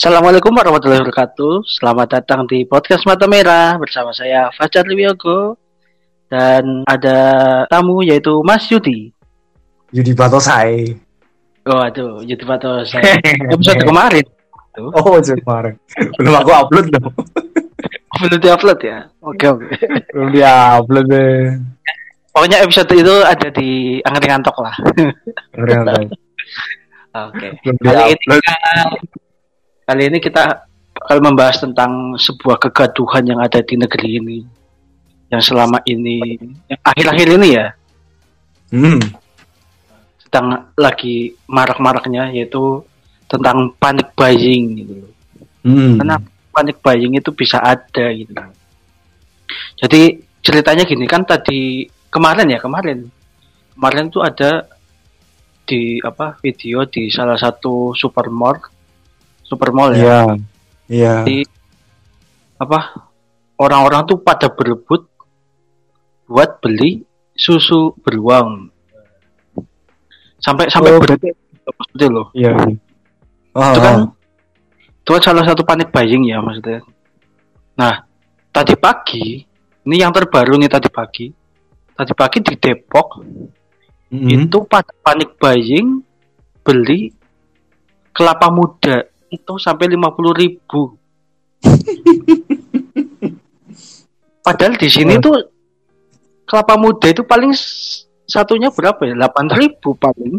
Assalamualaikum warahmatullahi wabarakatuh. Selamat datang di podcast Mata Merah bersama saya Fajar Liwiyogo dan ada tamu yaitu Mas Yudi. Yudi Batosai. Oh aduh, Yudi Batosai. Episode kemarin. Tuh. Oh, episode kemarin. Belum aku upload loh. Belum diupload ya? Oke oke. Belum diupload deh. Pokoknya episode itu ada di angkat ngantok lah. Ngeri Oke. Belum diupload. Kali ini kita bakal membahas tentang sebuah kegaduhan yang ada di negeri ini. Yang selama ini, yang akhir-akhir ini ya, Hmm. sedang lagi marak-maraknya yaitu tentang panic buying gitu. Hmm. Kenapa panic buying itu bisa ada gitu. Jadi ceritanya gini kan tadi kemarin ya kemarin kemarin tuh ada di apa video di salah satu supermall supermall ya Iya. Iya. Di- apa orang-orang tuh pada berebut buat beli susu beruang sampai sampai Oh, berebut maksudnya loh Iya. Oh, itu kan oh. itu kan salah satu panic buying ya maksudnya nah tadi pagi ini yang terbaru nih tadi pagi tadi pagi di Depok Mm-mm. itu pada panic buying beli kelapa muda itu sampai 50.000 ribu padahal di sini Oh. tuh kelapa muda itu paling satunya berapa ya 8.000 paling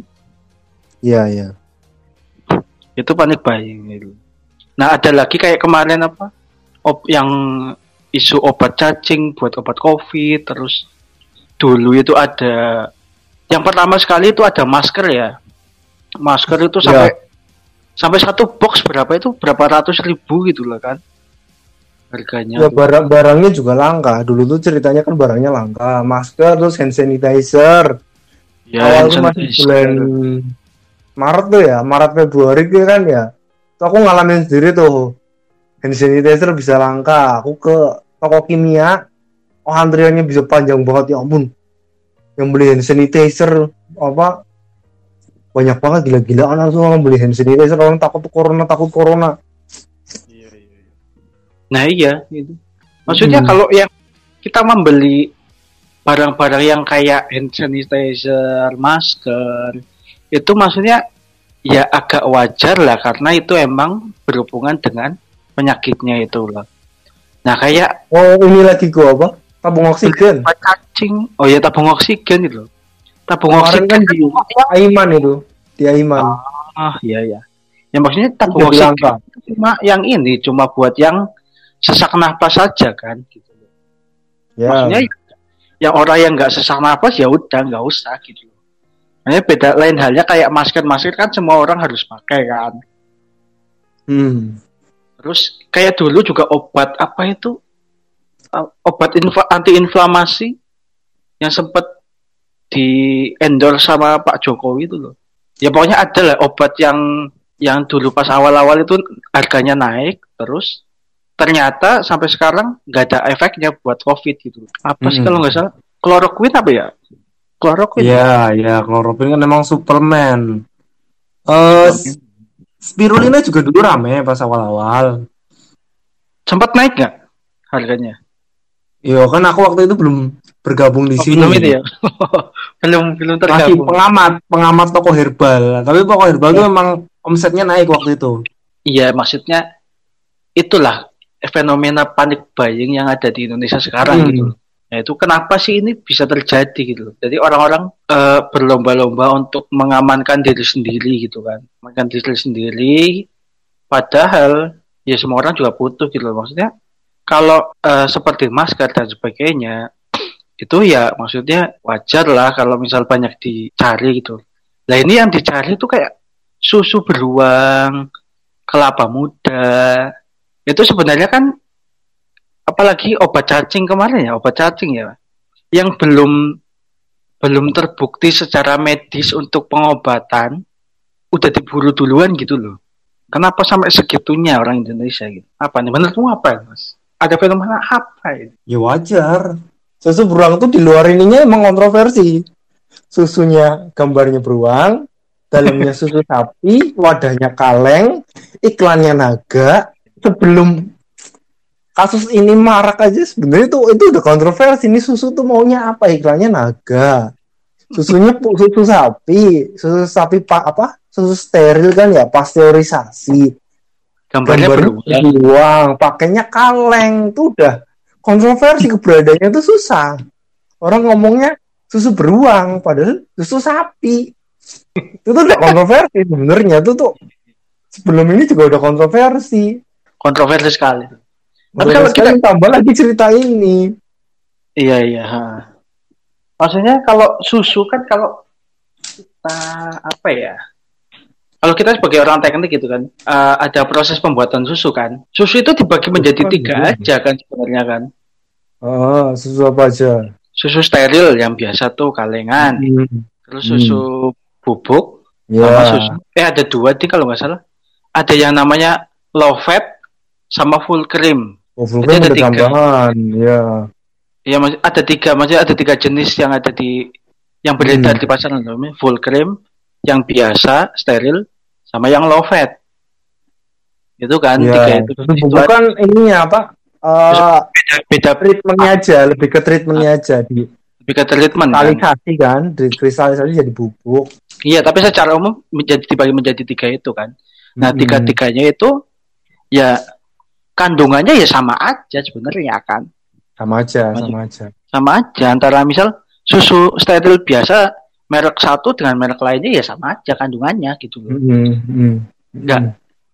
Iya, iya. itu panik buying gitu. Nah ada lagi kayak kemarin apa op yang isu obat cacing buat obat covid terus dulu itu ada yang pertama sekali itu ada masker ya masker itu sampai sampai satu box berapa itu berapa ratus ribu gitu loh kan harganya Ya barang barangnya juga langka. Dulu tuh ceritanya kan barangnya langka. Masker terus hand sanitizer. ya Awal hand tuh masih sanitizer. bulan Maret tuh ya, Maret Februari itu kan ya. Tuh aku ngalamin sendiri tuh. Hand sanitizer bisa langka. Aku ke toko kimia, oh antriannya bisa panjang banget ya ampun. Yang beli hand sanitizer apa banyak banget gila-gilaan langsung orang beli hand sanitizer orang takut corona takut corona. Nah iya gitu. Maksudnya Hmm. kalau yang kita membeli barang-barang yang kayak hand sanitizer, masker, itu maksudnya ya agak wajar lah karena itu emang berhubungan dengan penyakitnya itu lah. Nah kayak Oh ini lagi gua apa? Tabung oksigen. cacing, oh ya tabung oksigen itu. Tabung oksigen kan di Aiman itu, di Aiman. ah iya ya. Ya maksudnya tabung oksigen cuma yang ini cuma buat yang sesak nafas saja kan gitu. Ya. maksudnya yang orang yang nggak sesak nafas ya udah nggak usah gitu Makanya beda lain halnya kayak masker masker kan semua orang harus pakai kan Hmm. terus kayak dulu juga obat apa itu Uh, obat anti inflamasi yang sempat di endorse sama Pak Jokowi itu loh. Ya pokoknya ada lah obat yang yang dulu pas awal-awal itu harganya naik terus ternyata sampai sekarang nggak ada efeknya buat covid gitu apa sih Hmm. kalau nggak salah? Kloroquine apa ya? Kloroquine? Ya, ya, klorofil kan memang suplemen. Eh, s- spirulina juga dulu rame pas awal-awal. sempat naik nggak harganya Iya, kan aku waktu itu belum bergabung di Oh, sini. belum itu ya belum belum Masih tergabung pengamat, pengamat toko herbal. Tapi toko herbal itu memang omsetnya naik waktu itu. Iya, maksudnya itulah fenomena panik buying yang ada di Indonesia sekarang Hmm. gitu. Nah, itu kenapa sih ini bisa terjadi gitu. Jadi orang-orang eh, berlomba-lomba untuk mengamankan diri sendiri gitu kan. Mengamankan diri sendiri padahal ya semua orang juga butuh gitu loh. Maksudnya kalau eh, seperti masker dan sebagainya itu ya maksudnya wajar lah kalau misal banyak dicari gitu. Nah ini yang dicari itu kayak susu beruang, kelapa muda. Itu sebenarnya kan apalagi obat cacing kemarin ya, obat cacing ya. Yang belum belum terbukti secara medis untuk pengobatan udah diburu duluan gitu loh. Kenapa sampai segitunya orang Indonesia gitu? Apa nih? Menurutmu apa, Mas? Ada fenomena apa ini? Ya wajar. Susu beruang tuh di luar ininya emang kontroversi. Susunya gambarnya beruang, dalamnya susu sapi, wadahnya kaleng, iklannya naga. Sebelum kasus ini marak aja sebenarnya itu itu udah kontroversi. Ini susu tuh maunya apa? Iklannya naga. Susunya susu sapi. Susu sapi pak apa? Susu steril kan ya pasteurisasi gambarnya, gambarnya beruang pakainya kaleng. Tuh udah kontroversi keberadaannya tuh susah. Orang ngomongnya susu beruang padahal susu sapi. Itu tuh udah kontroversi sebenarnya. Tuh tuh sebelum ini juga udah kontroversi. Kontroversi sekali. Tapi kalau kita tambah lagi cerita ini. Iya iya maksudnya kalau susu kan kalau kita apa ya kalau kita sebagai orang teknik gitu kan uh, ada proses pembuatan susu kan susu itu dibagi menjadi tiga aja kan sebenarnya kan oh susu apa aja susu steril yang biasa tuh kalengan hmm. terus susu hmm. bubuk yeah. sama susu eh ada dua nih kalau nggak salah ada yang namanya low fat sama full cream Oh, full cream ada tiga. tambahan, ya. Iya, ada tiga, maksudnya ada tiga jenis yang ada di yang beredar hmm. di pasaran full cream, yang biasa steril, sama yang low fat. Itu kan ya. tiga itu. itu bukan ini apa? Uh, beda, beda treatmentnya aja, lebih ke treatmentnya uh, aja di lebih ke treatment kristalisasi kan, kan? kristalisasi jadi bubuk. Iya, tapi secara umum menjadi dibagi menjadi tiga itu kan. Nah, hmm. tiga-tiganya itu ya kandungannya ya sama aja sebenarnya kan sama aja sama, aja sama aja antara misal susu steril biasa merek satu dengan merek lainnya ya sama aja kandungannya gitu loh. Mm -hmm. nggak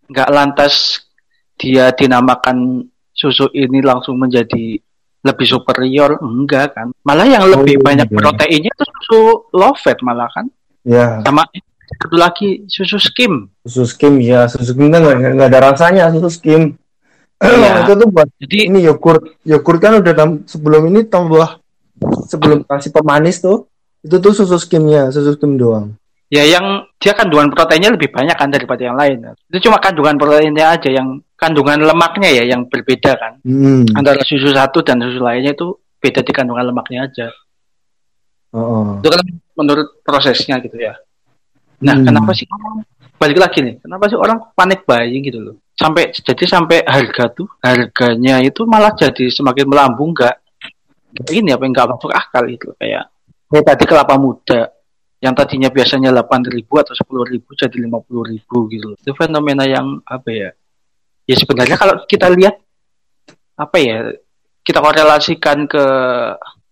nggak lantas dia dinamakan susu ini langsung menjadi lebih superior enggak kan. Malah yang lebih oh, banyak iya. proteinnya itu susu low fat malah kan. Ya. Sama satu lagi susu skim. Susu skim ya susu skim kan nggak ada rasanya susu skim. Iya. itu tuh buat jadi ini yogurt. Yogurt kan udah sebelum ini tambah sebelum kasih pemanis tuh itu tuh susu skimnya susu skim doang ya yang dia kandungan proteinnya lebih banyak kan daripada yang lain itu cuma kandungan proteinnya aja yang kandungan lemaknya ya yang berbeda kan hmm. antara susu satu dan susu lainnya itu beda di kandungan lemaknya aja oh, oh. itu kan menurut prosesnya gitu ya nah hmm. kenapa sih balik lagi nih kenapa sih orang panik buying gitu loh sampai jadi sampai harga tuh harganya itu malah jadi semakin melambung nggak ini apa nggak masuk akal itu kayak kayak tadi kelapa muda yang tadinya biasanya delapan ribu atau sepuluh ribu jadi lima puluh ribu gitu itu fenomena yang apa ya ya sebenarnya kalau kita lihat apa ya kita korelasikan ke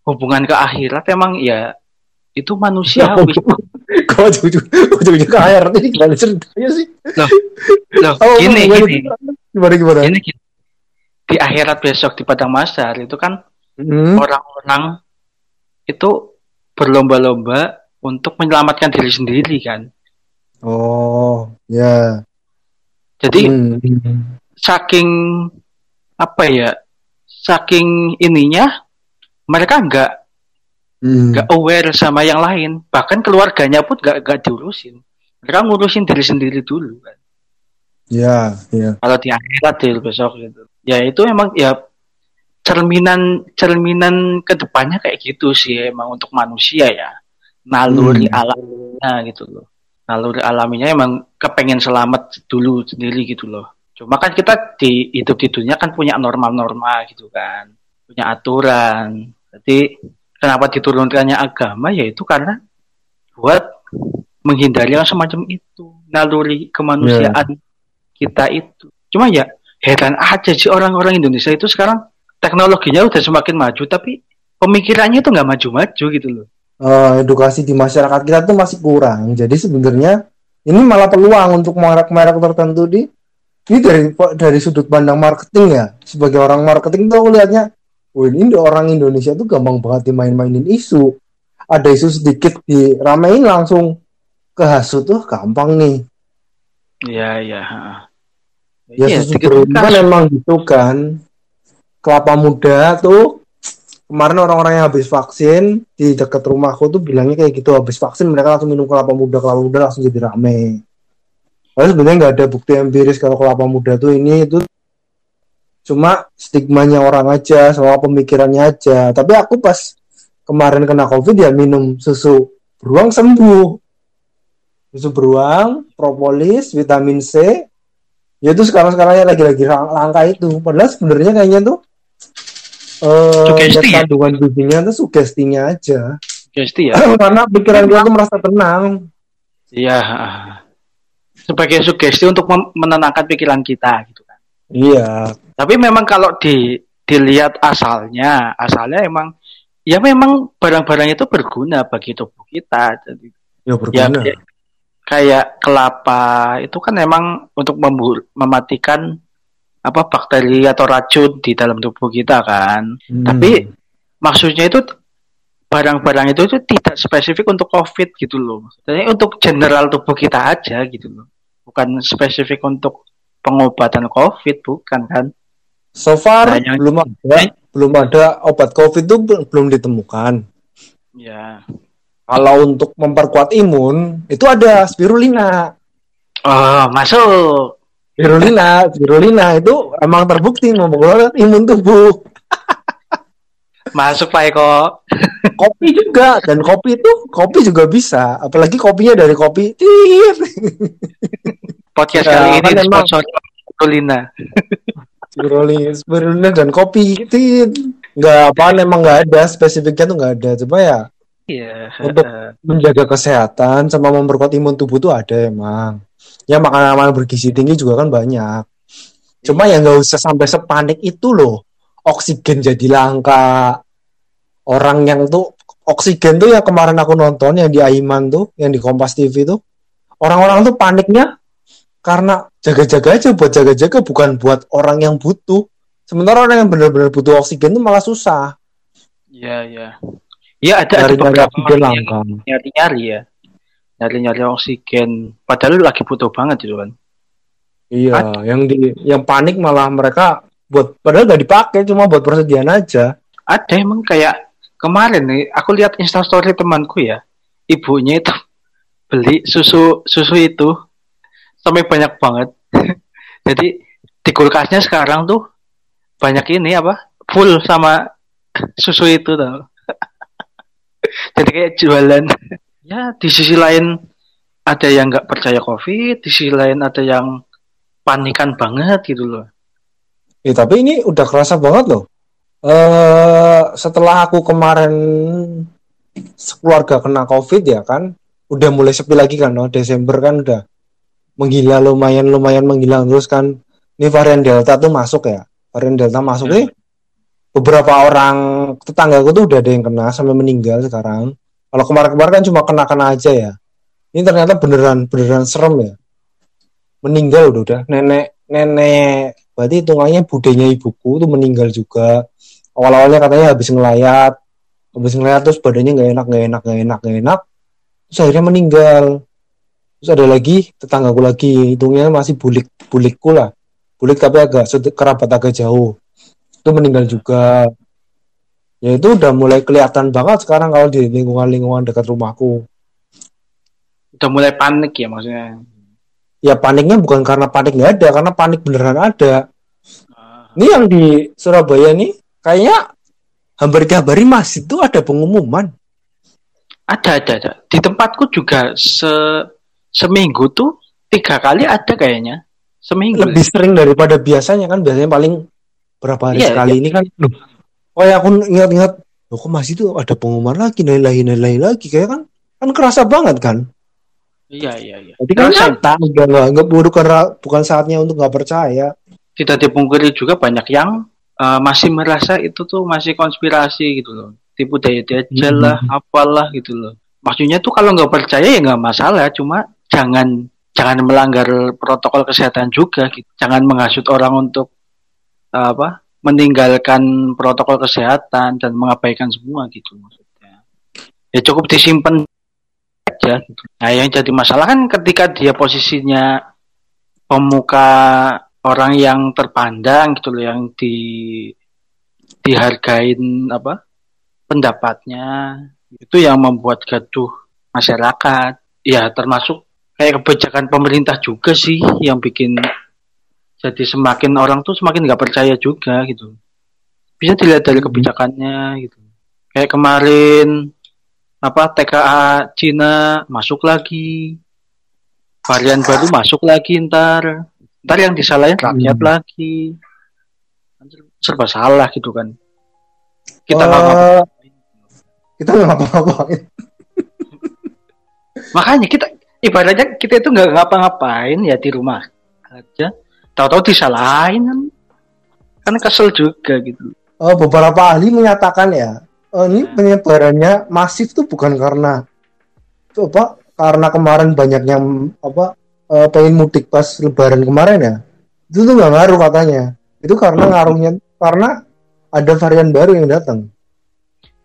hubungan ke akhirat emang ya itu manusiawi Kok ujung-ujung ke air ini gimana ceritanya sih? Loh, loh oh, gini, gini. Gimana, gimana? Gini, gini. Di akhirat besok di Padang Masar itu kan hmm. orang-orang itu berlomba-lomba untuk menyelamatkan diri sendiri kan. Oh, ya. Yeah. Jadi hmm. saking apa ya? Saking ininya mereka enggak nggak hmm. aware sama yang lain bahkan keluarganya pun nggak nggak diurusin mereka ngurusin diri sendiri dulu kan ya ya kalau di akhirat besok gitu ya itu emang ya cerminan cerminan ke depannya kayak gitu sih emang untuk manusia ya. Naluri hmm. alamnya gitu loh. Naluri alaminya emang kepengen selamat dulu sendiri gitu loh. Cuma kan kita di hidup di dunia kan punya norma-norma gitu kan punya aturan. Jadi kenapa diturunkannya agama? Yaitu karena buat menghindari yang semacam itu naluri kemanusiaan yeah. kita itu. Cuma ya heran aja sih orang-orang Indonesia itu sekarang teknologinya udah semakin maju tapi pemikirannya itu nggak maju-maju gitu loh uh, edukasi di masyarakat kita tuh masih kurang jadi sebenarnya ini malah peluang untuk merek-merek tertentu di ini dari dari sudut pandang marketing ya sebagai orang marketing tuh aku lihatnya Wih, ini orang Indonesia tuh gampang banget dimain-mainin isu. Ada isu sedikit diramein langsung ke hasut tuh gampang nih. Iya, iya. Ya, ya susu kan emang gitu kan. Kelapa muda tuh kemarin orang-orang yang habis vaksin di dekat rumahku tuh bilangnya kayak gitu habis vaksin mereka langsung minum kelapa muda kelapa muda langsung jadi rame. Lalu sebenarnya nggak ada bukti empiris kalau kelapa muda tuh ini itu cuma stigmanya orang aja sama pemikirannya aja. Tapi aku pas kemarin kena covid ya minum susu beruang sembuh. Susu beruang propolis vitamin C. Ya itu sekarang sekarangnya lagi-lagi langka itu. Padahal sebenarnya kayaknya tuh eh Sugesti ya? kandungan gizinya tuh sugestinya aja. Sugesti ya? Karena pikiran kita tuh merasa tenang. Iya sebagai sugesti untuk menenangkan pikiran kita gitu kan. Iya. Tapi memang kalau di dilihat asalnya asalnya emang ya memang barang-barang itu berguna bagi tubuh kita jadi ya ya berguna. kayak- kayak kelapa itu kan emang untuk mematikan apa bakteri atau racun di dalam tubuh kita kan. Hmm. tapi maksudnya itu barang-barang itu itu tidak spesifik untuk covid gitu loh. Jadi untuk general tubuh kita aja gitu loh. Bukan spesifik untuk pengobatan covid bukan kan. So far Banyak. belum ada belum ada obat covid itu bel- belum ditemukan. Ya. Kalau untuk memperkuat imun itu ada spirulina. Oh masuk spirulina spirulina itu emang terbukti memperkuat imun tubuh. Masuk pak Eko. Kopi juga dan kopi itu kopi juga bisa. Apalagi kopinya dari kopi tit podcast Ya, kali ini kan emang- disponsori oleh Lina spirulina spirulina dan kopi tit nggak apaan emang nggak ada spesifiknya tuh nggak ada. Coba ya iya. Untuk- menjaga kesehatan sama memperkuat imun tubuh tuh ada emang ya makanan-makanan bergizi tinggi juga kan banyak. Cuma ya nggak usah sampai sepanik itu loh. Oksigen jadi langka. Orang yang tuh oksigen tuh yang kemarin aku nonton yang di Aiman tuh yang di Kompas TV tuh. Orang-orang tuh paniknya karena jaga-jaga aja buat jaga-jaga bukan buat orang yang butuh. Sementara orang yang benar-benar butuh oksigen tuh malah susah. Iya iya. Iya ada ada beberapa orang yang nyari-nyari ya nyari-nyari oksigen. Padahal lagi butuh banget gitu kan? Iya, yang di yang panik malah mereka buat padahal gak dipakai cuma buat persediaan aja. ada emang kayak kemarin nih aku lihat instastory temanku ya. Ibunya itu beli susu susu itu. Sampai banyak banget. Jadi di kulkasnya sekarang tuh banyak ini apa? Full sama susu itu tau jadi kayak jualan ya di sisi lain ada yang nggak percaya covid di sisi lain ada yang panikan banget gitu loh Ya, tapi ini udah kerasa banget loh. Eh setelah aku kemarin sekeluarga kena covid ya kan, udah mulai sepi lagi kan, no? Desember kan udah menggila lumayan lumayan menghilang terus kan. Ini varian delta tuh masuk ya, varian delta masuk Hmm. nih. Beberapa orang tetanggaku tuh udah ada yang kena sampai meninggal sekarang. Kalau kemarin-kemarin kan cuma kena-kena aja ya. Ini ternyata beneran beneran serem ya. Meninggal udah udah nenek nenek berarti hitungannya budenya ibuku tuh meninggal juga. Awal-awalnya katanya habis ngelayat, habis ngelayat terus badannya nggak enak nggak enak nggak enak nggak enak. Terus akhirnya meninggal. Terus ada lagi tetanggaku lagi hitungnya masih bulik bulikku lah. Bulik tapi agak kerabat agak jauh. Itu meninggal juga. Ya itu udah mulai kelihatan banget sekarang kalau di lingkungan-lingkungan dekat rumahku. udah mulai panik ya maksudnya Ya paniknya bukan karena panik nggak ada, karena panik beneran ada. Ini yang di Surabaya nih, kayaknya hampir tiap hari masih itu ada pengumuman. Ada, ada, ada. Di tempatku juga se seminggu tuh tiga kali ada kayaknya. Seminggu. Lebih sering daripada biasanya kan, biasanya paling berapa hari Iya, sekali ini kan. Oh ya aku ingat-ingat, loh kok masih itu ada pengumuman lagi, nilai nilai lagi, kayak kan kan kerasa banget kan. Iya, iya, iya. Jadi kan nyata, udah nggak nggak bukan bukan saatnya untuk nggak percaya. tidak dipungkiri juga banyak yang eh, masih merasa itu tuh masih konspirasi gitu loh. Tipu daya dajjal lah, apalah gitu loh. Maksudnya tuh kalau nggak percaya ya nggak masalah, cuma jangan jangan melanggar protokol kesehatan juga gitu. Jangan menghasut orang untuk eh, apa? Meninggalkan protokol kesehatan dan mengabaikan semua gitu maksudnya. Ya cukup disimpan aja gitu. Nah, yang jadi masalah kan ketika dia posisinya pemuka orang yang terpandang gitu loh yang di dihargain apa pendapatnya itu yang membuat gaduh masyarakat ya termasuk kayak kebijakan pemerintah juga sih yang bikin jadi semakin orang tuh semakin nggak percaya juga gitu. Bisa dilihat dari kebijakannya gitu. Kayak kemarin apa TKA Cina masuk lagi. Varian baru masuk lagi ntar. Ntar yang disalahin rakyat Hmm. lagi serba salah gitu kan. Kita nggak ngapa- kita nggak ngapa-ngapain. Makanya kita ibaratnya kita itu nggak ngapa-ngapain ya di rumah aja tahu-tahu disalahin kan. Kan kesel juga gitu. Eh, beberapa ahli menyatakan ya eh, ini penyebarannya masif tuh bukan karena coba karena kemarin banyak yang apa eh, pengen mudik pas lebaran kemarin ya. Itu tuh nggak ngaruh katanya. Itu karena ngaruhnya karena ada varian baru yang datang.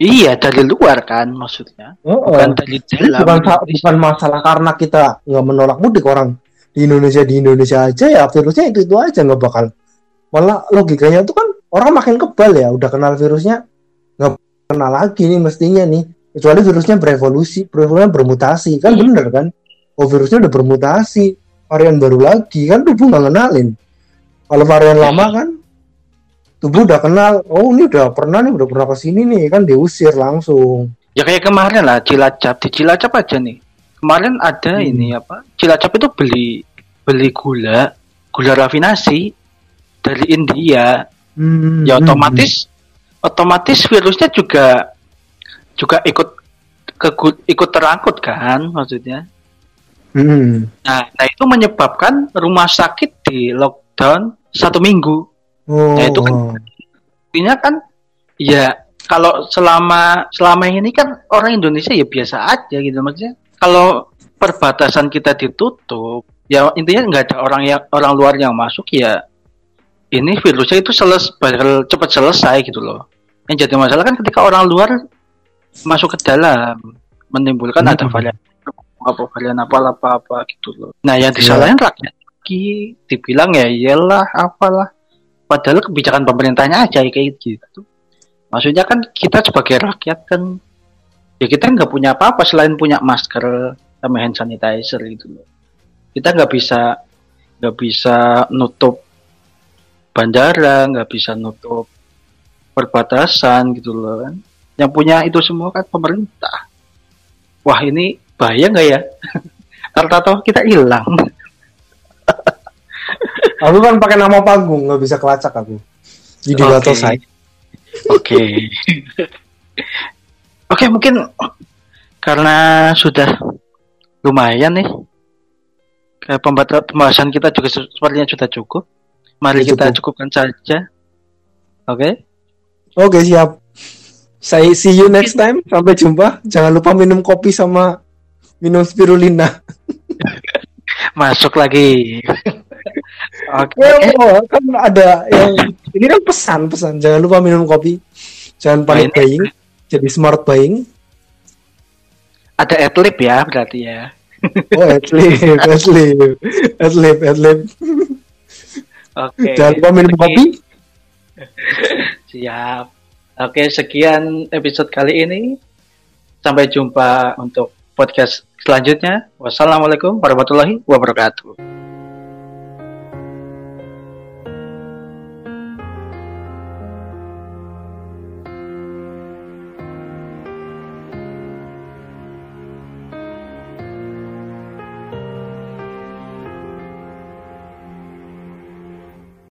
Iya dari luar kan maksudnya. Oh, bukan dari Jadi dalam bukan bukan masalah karena kita nggak menolak mudik orang di Indonesia di Indonesia aja ya virusnya itu itu aja nggak bakal. Malah logikanya itu kan orang makin kebal ya udah kenal virusnya nggak kenal lagi nih mestinya nih. Kecuali virusnya berevolusi virusnya bermutasi kan Iya. bener kan? Oh virusnya udah bermutasi varian baru lagi kan tubuh nggak kenalin. Kalau varian lama kan tubuh udah kenal oh ini udah pernah nih udah pernah ke sini nih kan diusir langsung. Ya kayak kemarin lah Cilacap di Cilacap aja nih kemarin ada Hmm. ini apa Cilacap itu beli beli gula gula rafinasi dari India Hmm, ya hmm, otomatis otomatis virusnya juga juga ikut ke ikut terangkut kan maksudnya Hmm. nah, nah itu menyebabkan rumah sakit di lockdown satu minggu Oh. Nah, itu kan- artinya kan ya kalau selama selama ini kan orang Indonesia ya biasa aja gitu maksudnya kalau perbatasan kita ditutup ya intinya nggak ada orang yang orang luar yang masuk ya ini virusnya itu seles bakal cepat selesai gitu loh. Yang jadi masalah kan ketika orang luar masuk ke dalam menimbulkan Hmm. ada varian apa varian apa apa apa gitu loh. Nah yang disalahin rakyat lagi dibilang ya iyalah apalah. Padahal kebijakan pemerintahnya aja kayak gitu. Maksudnya kan kita sebagai rakyat kan ya kita nggak punya apa-apa selain punya masker sama hand sanitizer gitu loh kita nggak bisa nggak bisa nutup bandara nggak bisa nutup perbatasan gitu loh kan yang punya itu semua kan pemerintah wah ini bahaya nggak ya tahu kita hilang Aku kan pakai nama panggung, nggak bisa kelacak aku. Jadi atau saya. Oke. Oke, mungkin karena sudah lumayan nih. Pembata- pembahasan kita juga se- sepertinya sudah cukup. Mari Ya, kita cukup. cukupkan saja. Oke. Oke siap. Saya see you next time. Sampai jumpa. Jangan lupa minum kopi sama minum spirulina. Masuk lagi. Oke. Eh, oh, kan ada yang ini kan pesan-pesan. Jangan lupa minum kopi. Jangan panik ini- buying. Jadi smart buying. Ada adlib ya berarti ya. Oh, adlib, adlib, adlib, adlib. Oke. Jangan lupa minum kopi. Siap. Oke, sekian episode kali ini. Sampai jumpa untuk podcast selanjutnya. Wassalamualaikum warahmatullahi wabarakatuh.